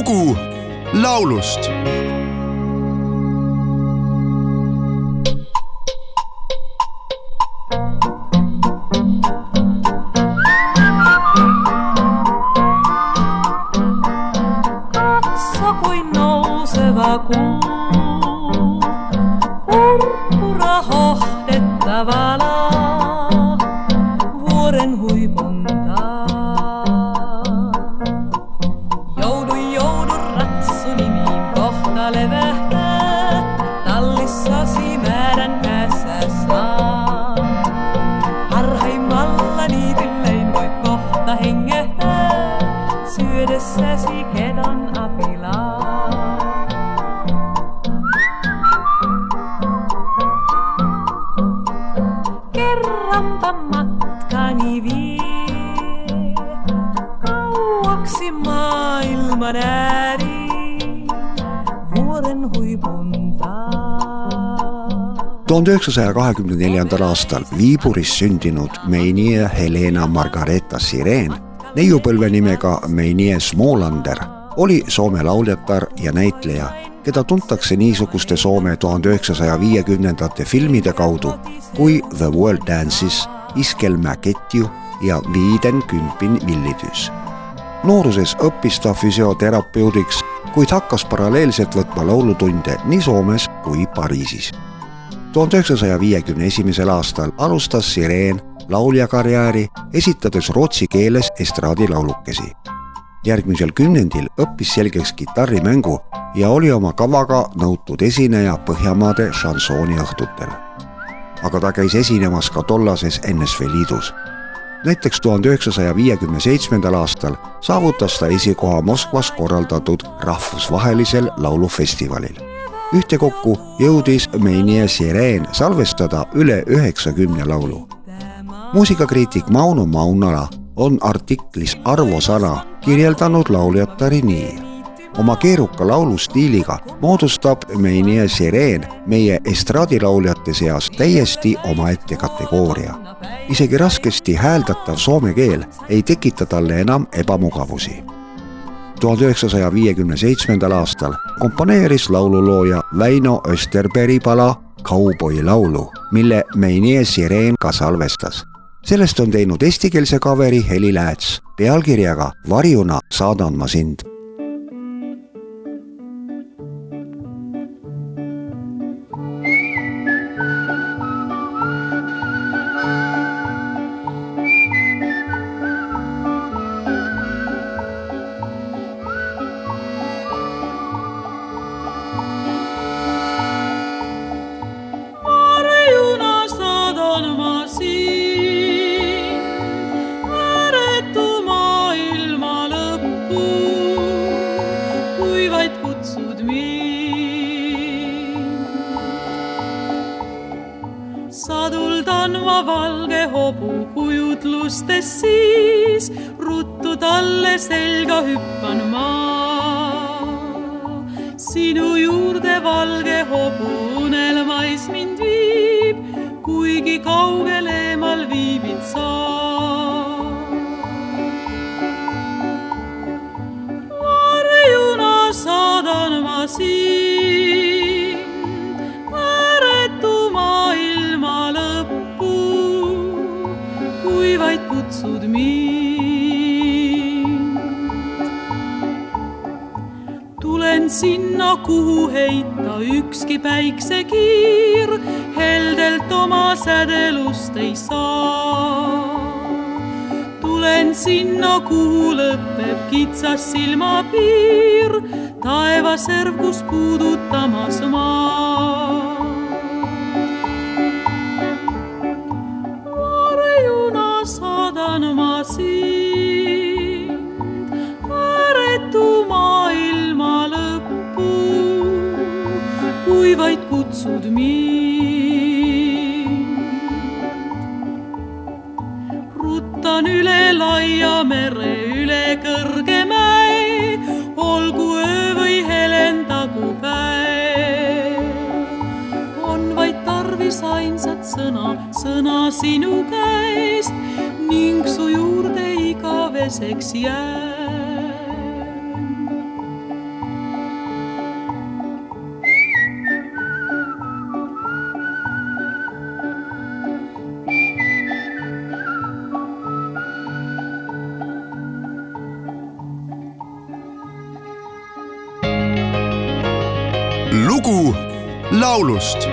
lugu laulust. Katso kui nouseva kuu kauaksi maailman ääriin, vuoren huipuntaa. tuhande üheksasaja kahekümne neljandal aastal Viiburis sündinud Meinie Helena Margareeta Sireen, neiupõlve nimega Meinie Smoolander, oli Soome lauljatar ja näitleja, keda tuntakse niisuguste Soome tuhande üheksasaja viiekümnendate filmide kaudu kui The World Dances, Iskelmä ketju ja Viiden kümpin villitüüs. Nooruses õppis ta füsioterapeudiks, kuid hakkas paralleelselt võtma laulutunde nii Soomes kui Pariisis tuhande üheksasaja viiekümne esimesel aastal alustas Sireen lauljakarjääri, esitades rootsi keeles estraadilaulukesi. järgmisel kümnendil õppis selgeks kitarrimängu ja oli oma kavaga nõutud esineja Põhjamaade šansooniõhtutel. aga ta käis esinemas ka tollases NSV Liidus. Näiteks tuhande üheksasaja viiekümne seitsmendal aastal saavutas ta esikoha Moskvas korraldatud rahvusvahelisel laulufestivalil ühtekokku jõudis Meinie Sireen salvestada üle üheksakümne laulu. muusikakriitik Mauno Maunala on artiklis Arvo Sana kirjeldanud lauljatari nii. Oma keeruka laulustiiliga moodustab Meinie Sireen meie estraadilauljate seas täiesti omaette kategooria. isegi raskesti hääldatav soome keel ei tekita talle enam ebamugavusi tuhande üheksasaja viiekümne seitsmendal aastal komponeeris laululooja Väino Österbergi pala Kauboi laulu, mille Meinie Sireen ka salvestas. sellest on teinud eestikeelse kaveri Heli Lääts pealkirjaga Varjuna saadan ma sind saduldan ma valge hobu kujutlustes siis, ruttu talle selga hüppan ma. Sinu juurde valge hobu unelmais mind viib, kuigi kaugel eemal viibid kui vaid kutsud mind tulen sinna, kuhu heita ükski päiksekiir heldelt oma sädelust ei saa. tulen sinna, kuhu lõpeb kitsas silmapiir, taevaserv, kus puudutamas maa. Kui vaid kutsud mind. ruttan üle laia mere, üle kõrge mäe, olgu öö või helendagu päev. on vaid tarvis ainsat sõna, sõna sinu käest ning su juurde igaveseks jään. Lugu laulust